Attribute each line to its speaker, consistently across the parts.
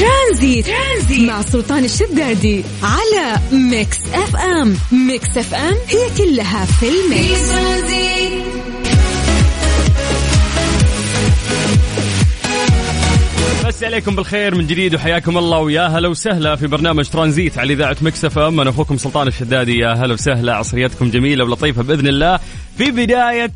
Speaker 1: ترانزيت, ترانزيت مع سلطان الشدادي على Mix FM. Mix FM هي كلها في ال mix.
Speaker 2: مسي عليكم بالخير من جديد وحياكم الله ويا هلا وسهلا في برنامج ترانزيت على إذاعة Mix FM. أنا أخوكم سلطان الشدادي. يا هلا وسهلا عصريتكم جميلة ولطيفة بإذن الله. في بداية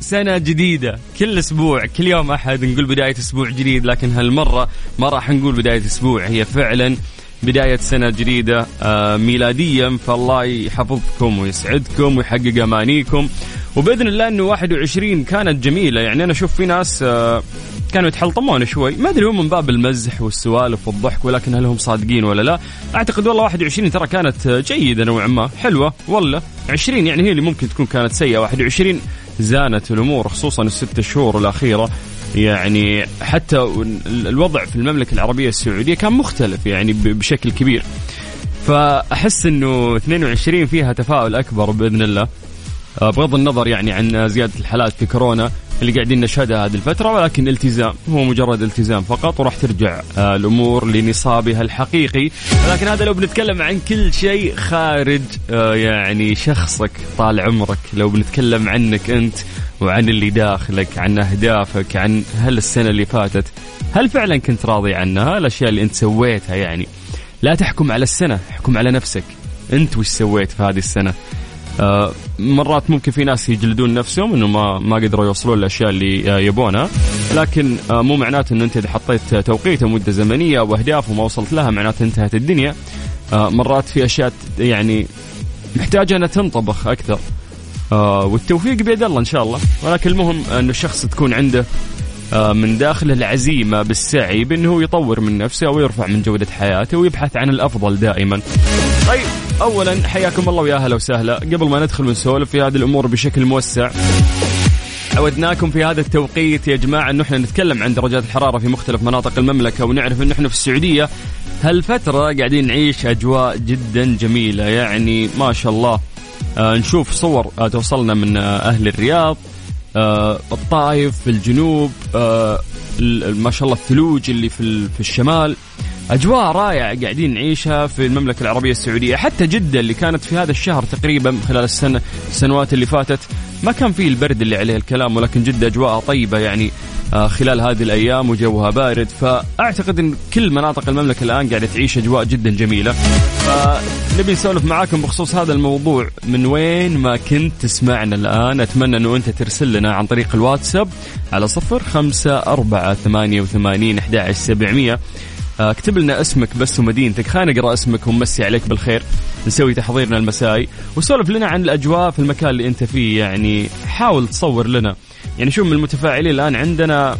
Speaker 2: سنة جديدة. كل أسبوع كل يوم أحد نقول بداية أسبوع جديد لكن هالمرة ما راح نقول بداية أسبوع. هي فعلا بداية سنة جديدة آه ميلاديا فالله يحفظكم ويسعدكم ويحقق أمانيكم. وبإذن الله أنه 21 كانت جميلة. يعني أنا أشوف في ناس آه كانوا يتحلطمون شوي. ما أدري هو من باب المزح والسوالف والضحك ولكن هل هم صادقين ولا لا؟ أعتقد والله 21 ترى كانت جيدة نوعا ما. حلوة ولا 20 يعني هي اللي ممكن تكون كانت سيئة. 21 زانت الأمور خصوصا الست شهور الأخيرة. يعني حتى الوضع في المملكة العربية السعودية كان مختلف يعني بشكل كبير. فأحس إنه 22 فيها تفاؤل أكبر بإذن الله. آه، بغض النظر يعني عن زيادة الحالات في كورونا اللي قاعدين نشهدها هذه الفترة ولكن التزام هو مجرد التزام فقط وراح ترجع آه، الأمور لنصابها الحقيقي. لكن هذا لو بنتكلم عن كل شيء خارج آه، يعني شخصك طال عمرك. لو بنتكلم عنك أنت وعن اللي داخلك عن أهدافك عن هل السنة اللي فاتت هل فعلا كنت راضي عنها؟ الأشياء اللي أنت سويتها يعني. لا تحكم على السنة احكم على نفسك. أنت وش سويت في هذه السنة؟ مرات ممكن في ناس يجلدون نفسهم إنه ما ما قدروا يوصلون الأشياء اللي آه، يبونها. لكن آه، مو معناته إنه أنت إذا حطيت توقيت ومده زمنية وأهداف وما وصلت لها معناته انتهت الدنيا. مرات في أشياء يعني محتاجة انها تنطبخ أكثر. والتوفيق بيد الله إن شاء الله. ولكن المهم إنه الشخص تكون عنده من داخله العزيمة بالسعي بأنه يطور من نفسه ويرفع من جودة حياته ويبحث عن الأفضل دائما. طيب. اولا حياكم الله ويا أهلا وسهلا. قبل ما ندخل ونسولف في هذه الأمور بشكل موسع عودناكم في هذا التوقيت يا جماعة انه إحنا نتكلم عن درجات الحرارة في مختلف مناطق المملكة ونعرف انه إحنا في السعودية هالفترة قاعدين نعيش أجواء جدا جميلة. يعني ما شاء الله آه نشوف صور آه توصلنا من آه أهل الرياض آه الطائف في الجنوب آه ما شاء الله الثلوج اللي في, في الشمال. أجواء رائعة قاعدين نعيشها في المملكة العربية السعودية. حتى جدة اللي كانت في هذا الشهر تقريبا خلال السنة السنوات اللي فاتت ما كان فيه البرد اللي عليه الكلام ولكن جدة اجواءها طيبة يعني آه، خلال هذه الأيام وجوها بارد. فأعتقد إن كل مناطق المملكة الآن قاعدة تعيش أجواء جدا جميلة. فنبي نسولف معاكم بخصوص هذا الموضوع. من وين ما كنت تسمعنا الآن أتمنى إنه أنت ترسل لنا عن طريق الواتساب على صفر خمسة أربعة ثمانية وثمانين أحد سبعمية. اكتب لنا اسمك بس ومدينتك. خلينا نقرأ اسمك ونمسي عليك بالخير. نسوي تحضيرنا المسائي. وسولف لنا عن الأجواء في المكان اللي أنت فيه. يعني حاول تصور لنا. يعني شوف من المتفاعلين الآن عندنا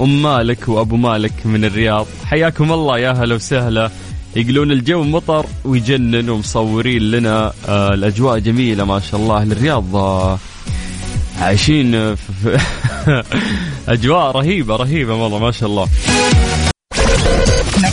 Speaker 2: أم مالك وأبو مالك من الرياض. حياكم الله. يا هلا وسهلا. يقولون الجو مطر ويجنن ومصورين لنا. آه الأجواء جميلة ما شاء الله. الرياض آه عايشين في أجواء رهيبة رهيبة والله ما شاء الله.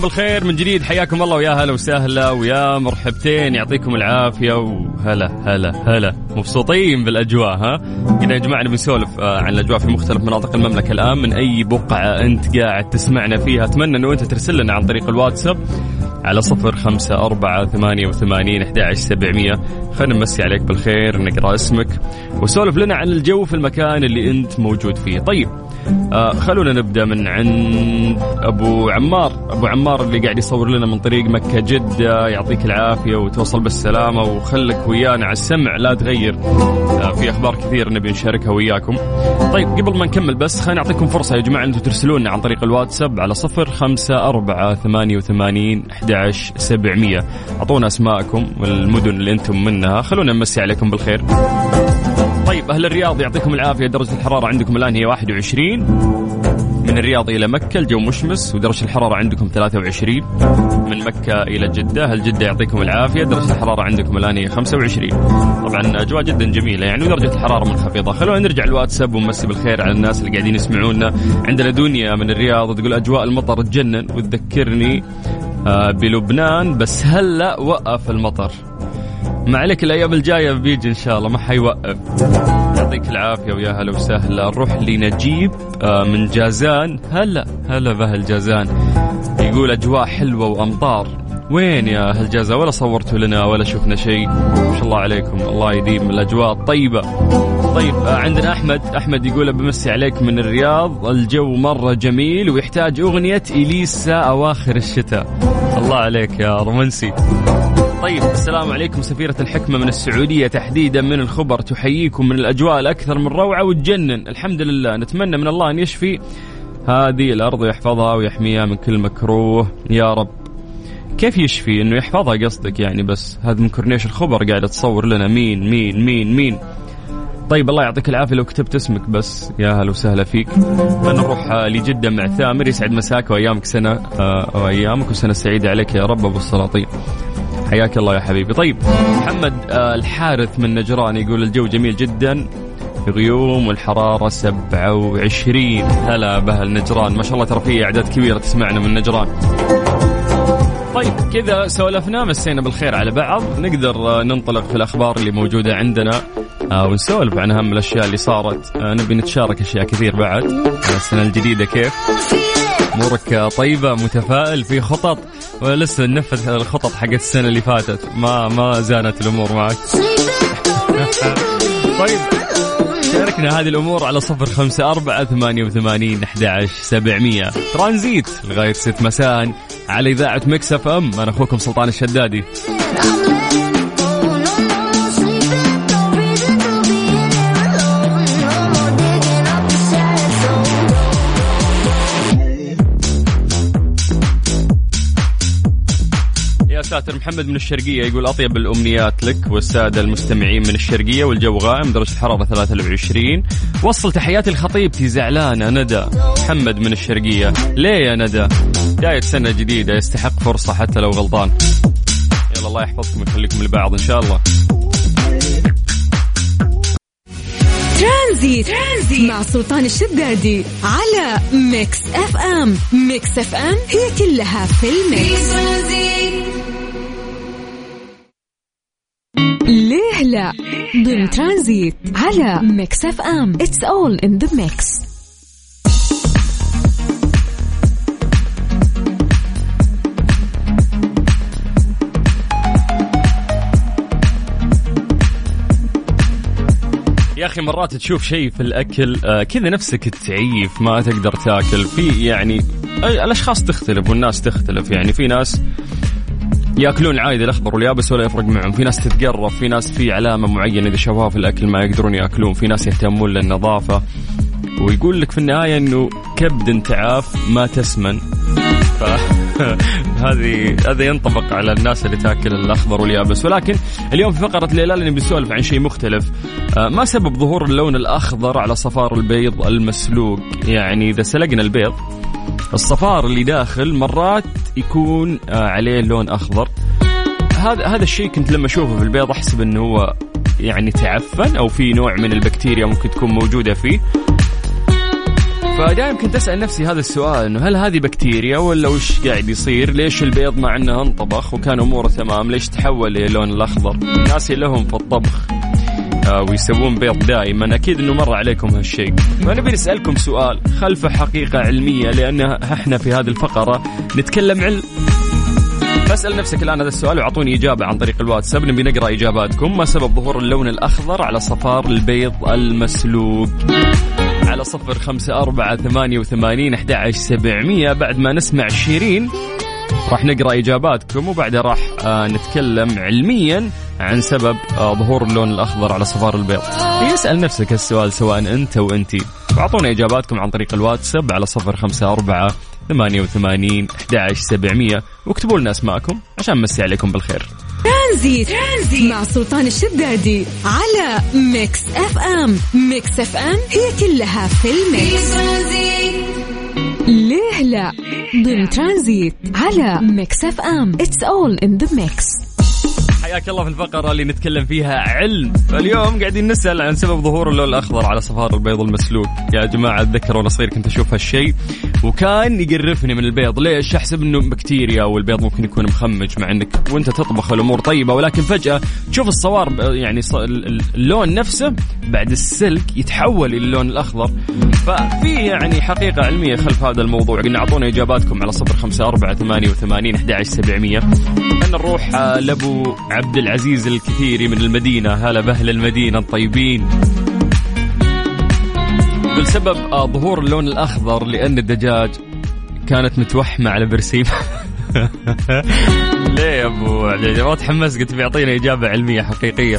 Speaker 2: عليكم بالخير من جديد. حياكم الله ويا هلا وسهلا ويا مرحبتين. يعطيكم العافية وهلا هلا هلا. مبسوطين بالأجواء ها؟ قلنا يا جماعة نبي نسولف آه، عن الأجواء في مختلف مناطق المملكة الآن. من أي بقعة أنت قاعد تسمعنا فيها؟ أتمنى أنه أنت ترسل لنا عن طريق الواتساب على صفر خمسة أربعة ثمانية وثمانين أحد سبعمية. خلينا نمسي عليك بالخير نقرأ اسمك وسولف لنا عن الجو في المكان اللي أنت موجود فيه. طيب آه خلونا نبدأ من عند أبو عمار. أبو عمار اللي قاعد يصور لنا من طريق مكة جدة يعطيك العافية وتوصل بالسلامة وخلك ويانا على السمع لا تغير. آه في أخبار كثير نبي نشاركها وياكم. طيب قبل ما نكمل بس خلينا نعطيكم فرصة يا جماعة أنتم ترسلون عن طريق الواتساب على صفر خمسة أربعة ثمانية وثمانين أحد سبعمية. أعطونا أسماءكم والمدن اللي أنتم منها. خلونا نمسي عليكم بالخير. طيب أهل الرياض يعطيكم العافية. درجة الحرارة عندكم الآن هي 21 من الرياض إلى مكة الجو مشمس ودرجة الحرارة عندكم 23 من مكة إلى جدة الجدة يعطيكم العافية. درجة الحرارة عندكم الآن هي 25 طبعا أجواء جدا جميلة يعني ودرجة الحرارة منخفضة. خلونا نرجع الواتساب ونمسي بالخير على الناس اللي قاعدين يسمعونا. عندنا دنيا من الرياض تقول أجواء المطر تجنن. وتذكرني آه، بلبنان بس هلأ وقف المطر. ما عليك الأيام الجاية بيجي إن شاء الله ما حيوقف. يعطيك العافية ويا هلا وسهلا. نروح لنجيب آه، من جازان. هلا هلا بأهل جازان. يقول أجواء حلوة وأمطار. وين يا أهل جازان؟ ولا صورتوا لنا ولا شفنا شيء. ما شاء الله عليكم. الله يديم الأجواء الطيبة. طيب آه، عندنا أحمد. أحمد يقول بمسي عليك من الرياض. الجو مرة جميل ويحتاج أغنية إليسا أواخر الشتاء. الله عليك يا رومانسي. طيب السلام عليكم سفيرة الحكمة من السعودية. تحديدا من الخبر تحييكم من الأجواء الأكثر من روعة وتجنن. الحمد لله نتمنى من الله أن يشفي هذه الأرض ويحفظها ويحميها من كل مكروه. يا رب. كيف يشفي؟ إنه يحفظها قصدك يعني بس هذا من كورنيش الخبر قاعد تصور لنا. مين مين مين مين؟ طيب الله يعطيك العافية لو كتبت اسمك بس. يا هلا وسهلا فيك. نروح لجدة مع ثامر يسعد مساك وأيامك سنة آه، وأيامك وسنة سعيدة عليك يا رب أبو السلاطين. حياك الله يا حبيبي. طيب محمد آه، الحارث من نجران يقول الجو جميل جدا. غيوم والحرارة 27 هلا بهل نجران. ما شاء الله ترى في أعداد كبيرة تسمعنا من نجران. طيب كذا سولفنا مسينا بالخير على بعض. نقدر آه، ننطلق في الأخبار اللي موجودة عندنا آه ونسولف عن أهم الأشياء اللي صارت. نبي نتشارك أشياء كثير بعد. السنة الجديدة كيف؟ أمورك طيبة متفائل في خطط. ولا لسه نفذ الخطط حق السنة اللي فاتت. ما ما زانت الأمور معك. طيب. شاركنا هذه الأمور على صفر خمسة أربعة ثمانية وثمانين أحد سبعمية. ترانزيت لغاية ست مساء على إذاعة مكسف أم. أنا أخوكم سلطان الشدادي. ساتر محمد من الشرقية يقول أطيب الأمنيات لك والسادة المستمعين من الشرقية والجو غائم درجة الحرارة 23 وصل تحياتي لخطيبتي زعلانة ندى محمد من الشرقية. ليه يا ندى؟ بداية سنة جديدة يستحق فرصة حتى لو غلطان. يلا الله يحفظكم ويخليكم لبعض إن شاء الله.
Speaker 1: ترانزيت. ترانزيت. مع سلطان الشدادي على Mix FM. Mix FM هي كلها في ال mix. ضمن ترانزيت على Mix FM. It's all in the mix
Speaker 2: يا أخي مرات تشوف شيء في الأكل آه كذا نفسك تعيف ما تقدر تاكل. في يعني الأشخاص تختلف والناس تختلف. يعني في ناس ياكلون عادي الأخضر واليابس ولا يفرق معهم. في ناس تتقرف في ناس في علامة معينة إذا شافوها في الأكل ما يقدرون يأكلون في ناس يهتمون للنظافة. ويقول لك في النهاية إنه كبد تعاف ما تسمن. فهذه هذا ينطبق على الناس اللي تاكل الأخضر واليابس. ولكن اليوم في فقرة ليلى اللي بنسولف عن شيء مختلف. آه، ما سبب ظهور اللون الأخضر على صفار البيض المسلوق؟ يعني إذا سلقنا البيض الصفار اللي داخل مرات يكون آه، عليه لون أخضر هذا هذا الشيء كنت لما أشوفه في البيض أحسب إنه هو يعني تعفن أو في نوع من البكتيريا ممكن تكون موجودة فيه فدائما كنت أسأل نفسي هذا السؤال إنه هل هذه بكتيريا ولا وش قاعد يصير؟ ليش البيض مع انه انطبخ وكان أموره تمام ليش تحول للون الأخضر؟ الناس لهم في الطبخ ويسوون بيض دائما. أكيد إنه مر عليكم هالشيء. فنبي نسالكم سؤال. خلفه حقيقة علمية لأن إحنا في هذه الفقرة نتكلم علم فاسأل نفسك الآن هذا السؤال وأعطوني إجابة عن طريق الواتساب نبي نقرأ إجاباتكم. ما سبب ظهور اللون الأخضر على صفار البيض المسلوق؟ على صفر خمسة أربعة ثمانية وثمانين أحد سبعمية. بعد ما نسمع شيرين راح نقرأ إجاباتكم وبعدها راح آه نتكلم علميا. عن سبب ظهور اللون الأخضر على صفار البيض. يسأل نفسك السؤال سواء أنت وأنتي. واعطونا إجاباتكم عن طريق الواتساب على صفر خمسة أربعة ثمانية وثمانين أحد سبعمية. واكتبوا لنا أسماءكم عشان نمسي عليكم بالخير.
Speaker 1: ترانزيت, ترانزيت. مع سلطان الشدادي على Mix FM. Mix FM هي كلها في ال mix. ليه لا؟ ضمن ترانزيت على Mix FM. It's all in the mix
Speaker 2: حياك الله في الفقرة اللي نتكلم فيها علم. اليوم قاعدين نسأل عن سبب ظهور اللون الأخضر على صفار البيض المسلوق. يا جماعة أتذكر وأنا صغير كنت أشوف هالشيء وكان يقرفني من البيض. ليش؟ أحسب أنه بكتيريا والبيض ممكن يكون مخمج مع أنك وأنت تطبخ الأمور طيبة. ولكن فجأة تشوف الصوار يعني اللون نفسه بعد السلك يتحول إلى اللون الأخضر. ففي يعني حقيقة علمية خلف هذا الموضوع. قلنا أعطونا إجاباتكم على صفر خمسة أربعة ثمانية وثمانين أحد سبعمية. خلنا نروح لأبو عبد العزيز الكثيري من المدينة. هلا بأهل المدينة الطيبين. يقول سبب ظهور اللون الأخضر لأن الدجاج كانت متوحمة على برسيم. ليه يا أبو عبد ما تحمس؟ قلت بيعطينا إجابة علمية حقيقية.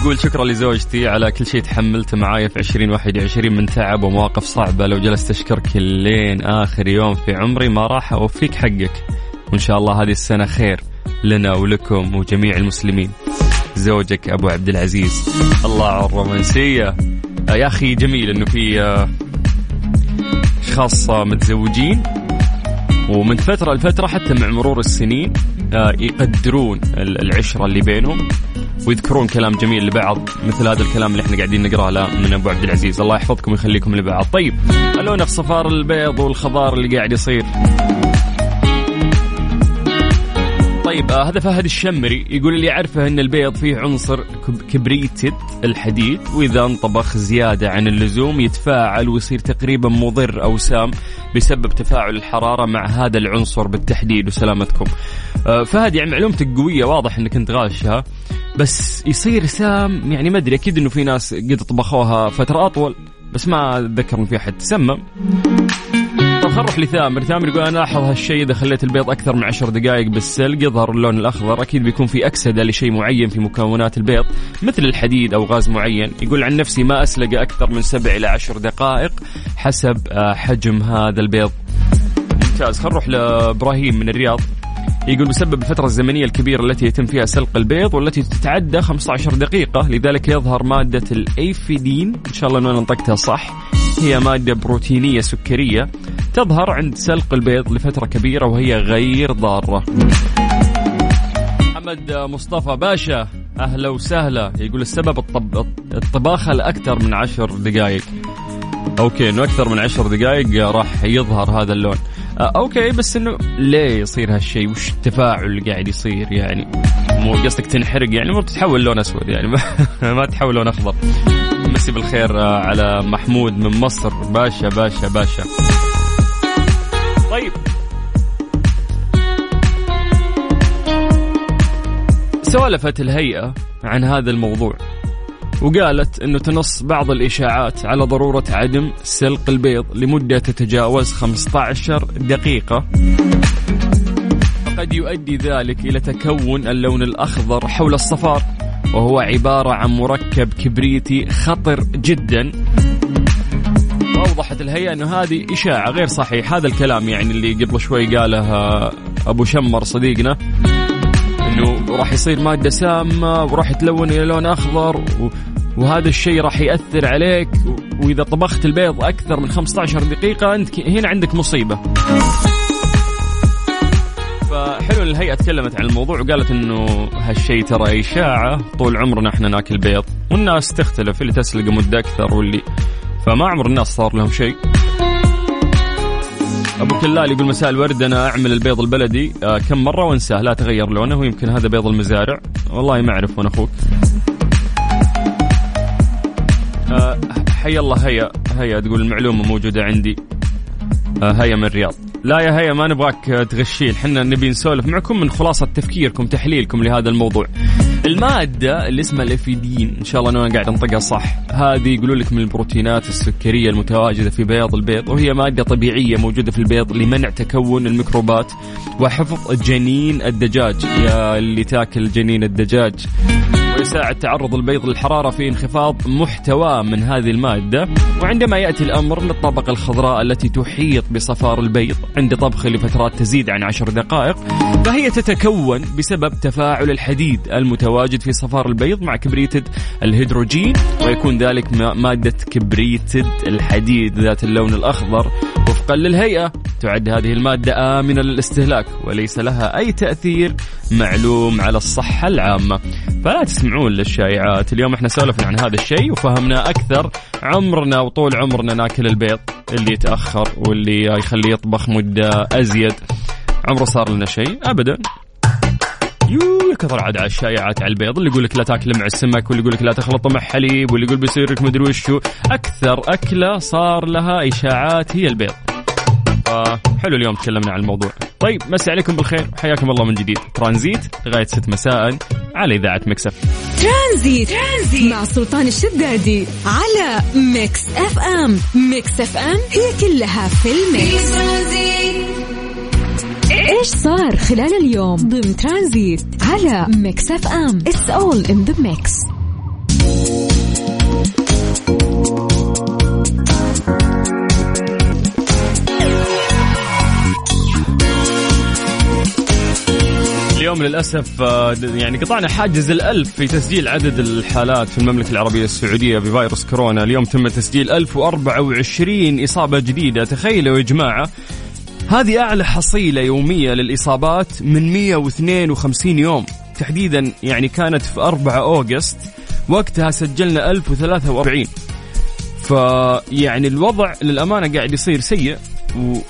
Speaker 2: يقول شكرا لزوجتي على كل شيء تحملته معايا في 2021 من تعب ومواقف صعبة. لو جلست أشكرك لين آخر يوم في عمري ما راح أوفيك حقك. وإن شاء الله هذه السنة خير. لنا ولكم وجميع المسلمين. زوجك أبو عبد العزيز. الله على الرومانسيه آه، يا أخي جميل إنه في آه، اشخاص متزوجين ومن فترة لفترة حتى مع مرور السنين آه، يقدرون العشرة اللي بينهم ويذكرون كلام جميل لبعض مثل هذا الكلام اللي إحنا قاعدين نقرأه له من أبو عبد العزيز. الله يحفظكم ويخليكم لبعض. طيب خلونا في صفار البيض والخضار اللي قاعد يصير. طيب آه هذا فهد الشمري يقول اللي يعرفه إن البيض فيه عنصر كبريتد الحديد وإذا انطبخ زيادة عن اللزوم يتفاعل ويصير تقريبا مضر أو سام بسبب تفاعل الحرارة مع هذا العنصر بالتحديد وسلامتكم. آه فهد يعني معلومتك قوية واضح إنك أنت غاشها بس يصير سام يعني ما أدري أكيد إنه في ناس قد طبخوها فترة أطول بس ما أتذكر إن في أحد تسمم. خلينا نروح لثامر ثامر يقول أنا لاحظ هالشيء إذا خليت البيض أكثر من عشر دقائق بالسلق يظهر اللون الأخضر. أكيد بيكون في أكسدة لشيء معين في مكونات البيض مثل الحديد أو غاز معين. يقول عن نفسي ما أسلق أكثر من سبع إلى عشر دقائق حسب آه، حجم هذا البيض. ممتاز. خلينا نروح لإبراهيم من الرياض. يقول بسبب الفترة الزمنية الكبيرة التي يتم فيها سلق البيض والتي تتعدى 15 دقيقة. لذلك يظهر مادة الأيفيدين. إن شاء الله أنه نطقتها صح. هي مادة بروتينية سكرية تظهر عند سلق البيض لفترة كبيرة وهي غير ضارة. محمد مصطفى باشا أهلا وسهلا. يقول السبب الطب... الطباخة لأكثر من عشر دقائق أوكي إنه أكثر من عشر دقائق راح يظهر هذا اللون. آه أوكي بس إنه ليه يصير هالشيء وش التفاعل اللي قاعد يصير؟ يعني مو قصدك تنحرق يعني مو تتحول لون أسود يعني ما تحول لون أخضر. مسي بالخير آه، على محمود من مصر. باشا باشا باشا. طيب. سولفت الهيئة عن هذا الموضوع. وقالت إنه تنص بعض الإشاعات على ضرورة عدم سلق البيض لمدة تتجاوز 15 دقيقة. قد يؤدي ذلك إلى تكون اللون الأخضر حول الصفار وهو عبارة عن مركب كبريتي خطر جدا. وأوضحت الهيئة أنه هذه إشاعة غير صحيح هذا الكلام يعني اللي قبل شوي قاله أبو شمر صديقنا. أنه راح يصير مادة سامة وراح يتلون إلى لون أخضر وهذا الشيء راح يأثر عليك. وإذا طبخت البيض أكثر من 15 دقيقة أنت هنا عندك مصيبة. فحلو الهيئة تكلمت عن الموضوع وقالت إنه هالشيء ترى إشاعة. طول عمرنا إحنا ناكل بيض والناس تختلف اللي تسلق مدة أكثر واللي فما عمر الناس صار لهم شيء. أبو كلال يقول مساء الورد أنا أعمل البيض البلدي آه كم مرة وانساه لا تغير لونه ويمكن هذا بيض المزارع. والله ما أعرف وأنا أخوك. آه حي الله هيا هيا تقول المعلومة موجودة عندي. آه هيا من الرياض. لا يا هيا ما نبغاك تغشين حنا نبي نسولف معكم من خلاصة تفكيركم تحليلكم لهذا الموضوع. المادة اللي اسمها الأفيدين. إن شاء الله أنا قاعد أنطقها صح. هذه يقولوا لك من البروتينات السكرية المتواجدة في بياض البيض وهي مادة طبيعية موجودة في البيض لمنع تكون الميكروبات وحفظ جنين الدجاج. يا اللي تاكل جنين الدجاج. يساعد تعرض البيض للحرارة في انخفاض محتواه من هذه المادة. وعندما يأتي الأمر للطبقة الخضراء التي تحيط بصفار البيض عند طبخه لفترات تزيد عن عشر دقائق فهي تتكون بسبب تفاعل الحديد المتواجد في صفار البيض مع كبريتد الهيدروجين ويكون ذلك مادة كبريتد الحديد ذات اللون الأخضر وفقا للهيئة. تعد هذه المادة آمنة للاستهلاك وليس لها أي تأثير معلوم على الصحة العامة. فلا تسمعون للشائعات. اليوم إحنا سولفنا عن هذا الشيء وفهمنا أكثر عمرنا وطول عمرنا ناكل البيض اللي يتأخر واللي يخليه يطبخ مدة أزيد. عمره صار لنا شيء أبدا. يو كثر عاد على الشائعات على البيض اللي يقول لك لا تاكله مع السمك واللي يقول لك لا تخلطه مع حليب واللي يقول بيصير لك مدري وشو. أكثر أكلة صار لها إشاعات هي البيض. حلو اليوم تكلمنا عن الموضوع. طيب مسي عليكم بالخير حياكم الله من جديد. ترانزيت لغاية 6 مساء على إذاعة Mix FM
Speaker 1: ترانزيت. ترانزيت. مع سلطان الشدادي على Mix FM. Mix FM هي كلها في ال mix. إيش صار خلال اليوم ضمن ترانزيت على Mix FM؟ It's all in the mix
Speaker 2: اليوم للأسف آه، يعني قطعنا حاجز الألف في تسجيل عدد الحالات في المملكة العربية السعودية بفيروس كورونا. اليوم تم تسجيل 1024 إصابة جديدة. تخيلوا يا جماعة هذه أعلى حصيلة يومية للإصابات من 152 يوم. تحديدا يعني كانت في 4 أوغست وقتها سجلنا 1043 فيعني الوضع للأمانة قاعد يصير سيء.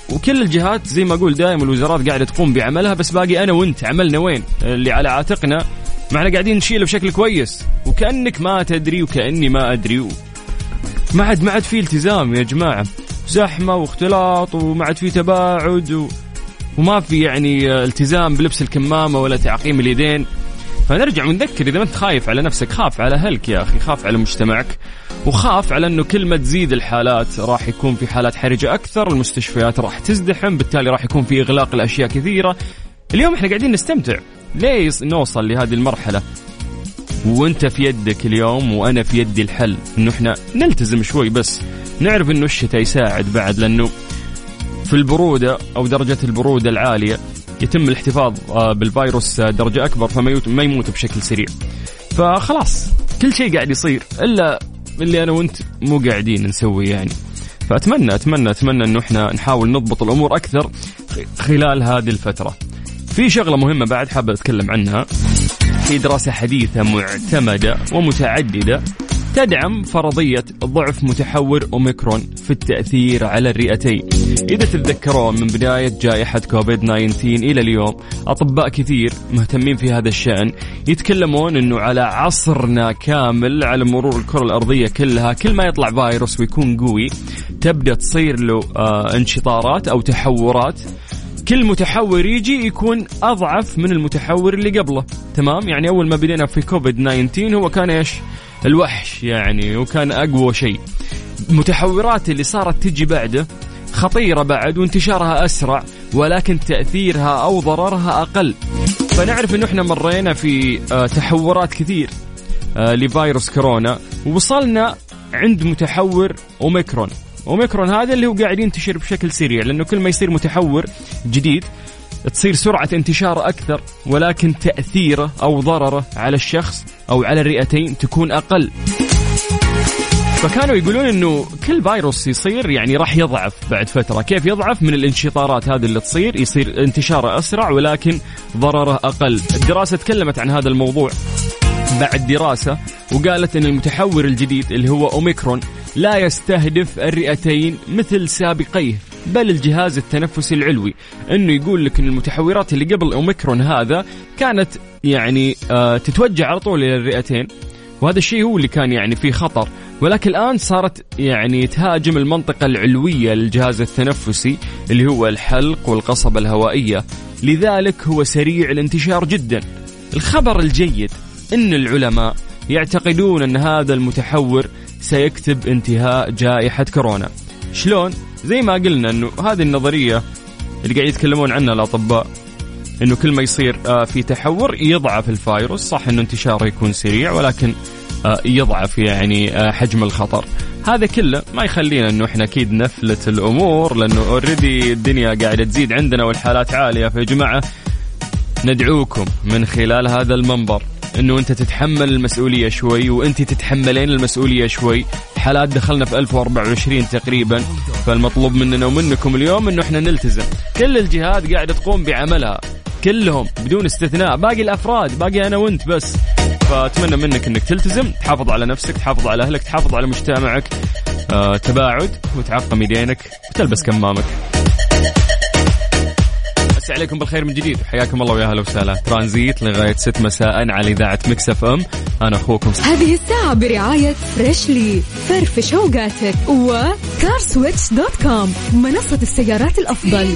Speaker 2: وكل الجهات زي ما أقول دائما الوزارات قاعدة تقوم بعملها بس باقي أنا وأنت عملنا وين؟ اللي على عاتقنا. ما إحنا قاعدين نشيله بشكل كويس. وكأنك ما تدري وكأني ما أدري. و... ما عاد ما عاد في التزام يا جماعة. زحمة واختلاط وما عاد في تباعد و... وما في يعني التزام بلبس الكمامة ولا تعقيم اليدين. فنرجع ونذكر إذا ما أنت خايف على نفسك خاف على أهلك يا أخي خاف على مجتمعك وخاف على إنه كل ما تزيد الحالات راح يكون في حالات حرجة أكثر المستشفيات راح تزدحم بالتالي راح يكون في إغلاق الاشياء كثيرة. اليوم إحنا قاعدين نستمتع. ليه نوصل لهذه المرحلة؟ وأنت في يدك اليوم وأنا في يدي الحل. إنه إحنا نلتزم شوي بس نعرف إنه الشتاء يساعد بعد لأنه في البرودة أو درجة البرودة العالية يتم الاحتفاظ آه، بالفيروس آه، درجة أكبر فما يموت بشكل سريع فخلاص كل شيء قاعد يصير إلا اللي أنا وأنت مو قاعدين نسوي يعني فاتمنى اتمنى أتمنى إنه إحنا نحاول نضبط الأمور أكثر خلال هذه الفترة. في شغلة مهمة بعد حابب أتكلم عنها. في دراسة حديثة معتمدة ومتعددة تدعم فرضية ضعف متحور أوميكرون في التأثير على الرئتين. إذا تتذكرون من بداية جائحة كوفيد 19 إلى اليوم أطباء كثير مهتمين في هذا الشأن يتكلمون أنه على عصرنا كامل على مرور الكرة الأرضية كلها كل ما يطلع فيروس ويكون قوي تبدأ تصير له آه انشطارات أو تحورات. كل متحور يجي يكون أضعف من المتحور اللي قبله. تمام؟ يعني أول ما بدينا في كوفيد 19 هو كان إيش؟ الوحش يعني وكان أقوى شيء. المتحورات اللي صارت تجي بعده خطيرة بعد وانتشارها أسرع ولكن تأثيرها أو ضررها أقل. فنعرف إنه إحنا مرينا في آه، تحورات كثير آه، لفيروس كورونا. ووصلنا عند متحور أوميكرون. أوميكرون هذا اللي هو قاعد ينتشر بشكل سريع لأنه كل ما يصير متحور جديد تصير سرعة انتشاره أكثر ولكن تأثيره أو ضرره على الشخص أو على الرئتين تكون أقل. فكانوا يقولون إنه كل فيروس يصير يعني راح يضعف بعد فترة، كيف يضعف؟ من الانشطارات هذه اللي تصير يصير انتشاره أسرع ولكن ضرره أقل، الدراسة تكلمت عن هذا الموضوع بعد دراسة وقالت إن المتحور الجديد اللي هو أوميكرون لا يستهدف الرئتين مثل سابقيه. بل الجهاز التنفسي العلوي. إنه يقول لك إن المتحورات اللي قبل أوميكرون هذا كانت يعني آه تتوجه على طول إلى الرئتين. وهذا الشيء هو اللي كان يعني فيه خطر. ولكن الآن صارت يعني تهاجم المنطقة العلوية للجهاز التنفسي اللي هو الحلق والقصبة الهوائية. لذلك هو سريع الانتشار جدا. الخبر الجيد إن العلماء يعتقدون إن هذا المتحور سيكتب انتهاء جائحة كورونا. شلون؟ زي ما قلنا إنه هذه النظرية اللي قاعد يتكلمون عنها الأطباء إنه كل ما يصير آه، في تحور يضعف الفيروس صح إنه انتشاره يكون سريع ولكن آه، يضعف يعني آه، حجم الخطر. هذا كله ما يخلينا إنه إحنا أكيد نفلت الأمور لأنه اوريدي الدنيا قاعدة تزيد عندنا والحالات عالية. فيا جماعة ندعوكم من خلال هذا المنبر إنه أنت تتحمل المسؤولية شوي وأنت تتحملين المسؤولية شوي. حالات دخلنا في 1024 تقريبا فالمطلوب مننا ومنكم اليوم إنه إحنا نلتزم. كل الجهات قاعدة تقوم بعملها. كلهم بدون استثناء باقي الأفراد باقي أنا وأنت بس. فأتمنى منك إنك تلتزم تحافظ على نفسك تحافظ على أهلك تحافظ على مجتمعك آه، تباعد وتعقم يدينك وتلبس كمامك. مسي عليكم بالخير من جديد. حياكم الله ويا أهلا وسهلا. ترانزيت لغاية 6 مساء على إذاعة Mix FM. أنا أخوكم
Speaker 1: هذه الساعة برعاية Freshly فرفش اوقاتك و CarSwitch dot com منصة السيارات الأفضل.